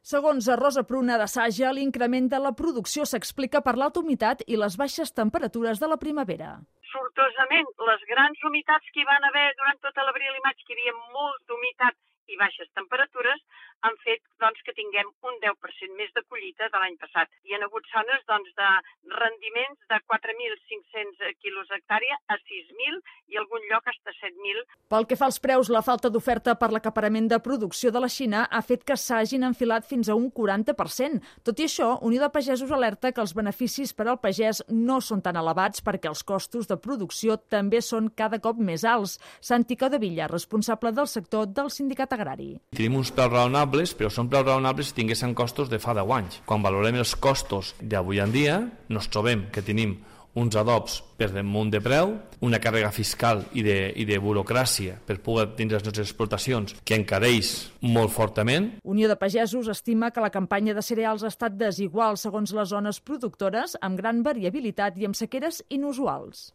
Segons Rosa Pruna de Saja, l'increment de la producció s'explica per l'alta humitat i les baixes temperatures de la primavera. Sortosament, les grans humitats que hi van haver durant tot l'abril i maig, que hi havia molta humitat i baixes temperatures, han fet doncs, que tinguem un 10% més de collita de l'any passat. Hi ha hagut zones doncs, de rendiments de 4.500 quilos hectàrea a 6.000 i algun lloc hasta 7.000. Pel que fa als preus, la falta d'oferta per l'acaparament de producció de la Xina ha fet que s'hagin enfilat fins a un 40%. Tot i això, Unió de Pagesos alerta que els beneficis per al pagès no són tan elevats perquè els costos de producció també són cada cop més alts. Santi Cadevilla, responsable del sector del Sindicat Agrari. Tenim uns preus raonables, però són preus raonables si tinguessin costos de fa 10 anys. Quan valorem els costos d'avui en dia, nos trobem que tenim uns adobs per damunt de preu, una càrrega fiscal i de, i de burocràcia per poder tindre les nostres explotacions que encareix molt fortament. Unió de Pagesos estima que la campanya de cereals ha estat desigual segons les zones productores, amb gran variabilitat i amb sequeres inusuals.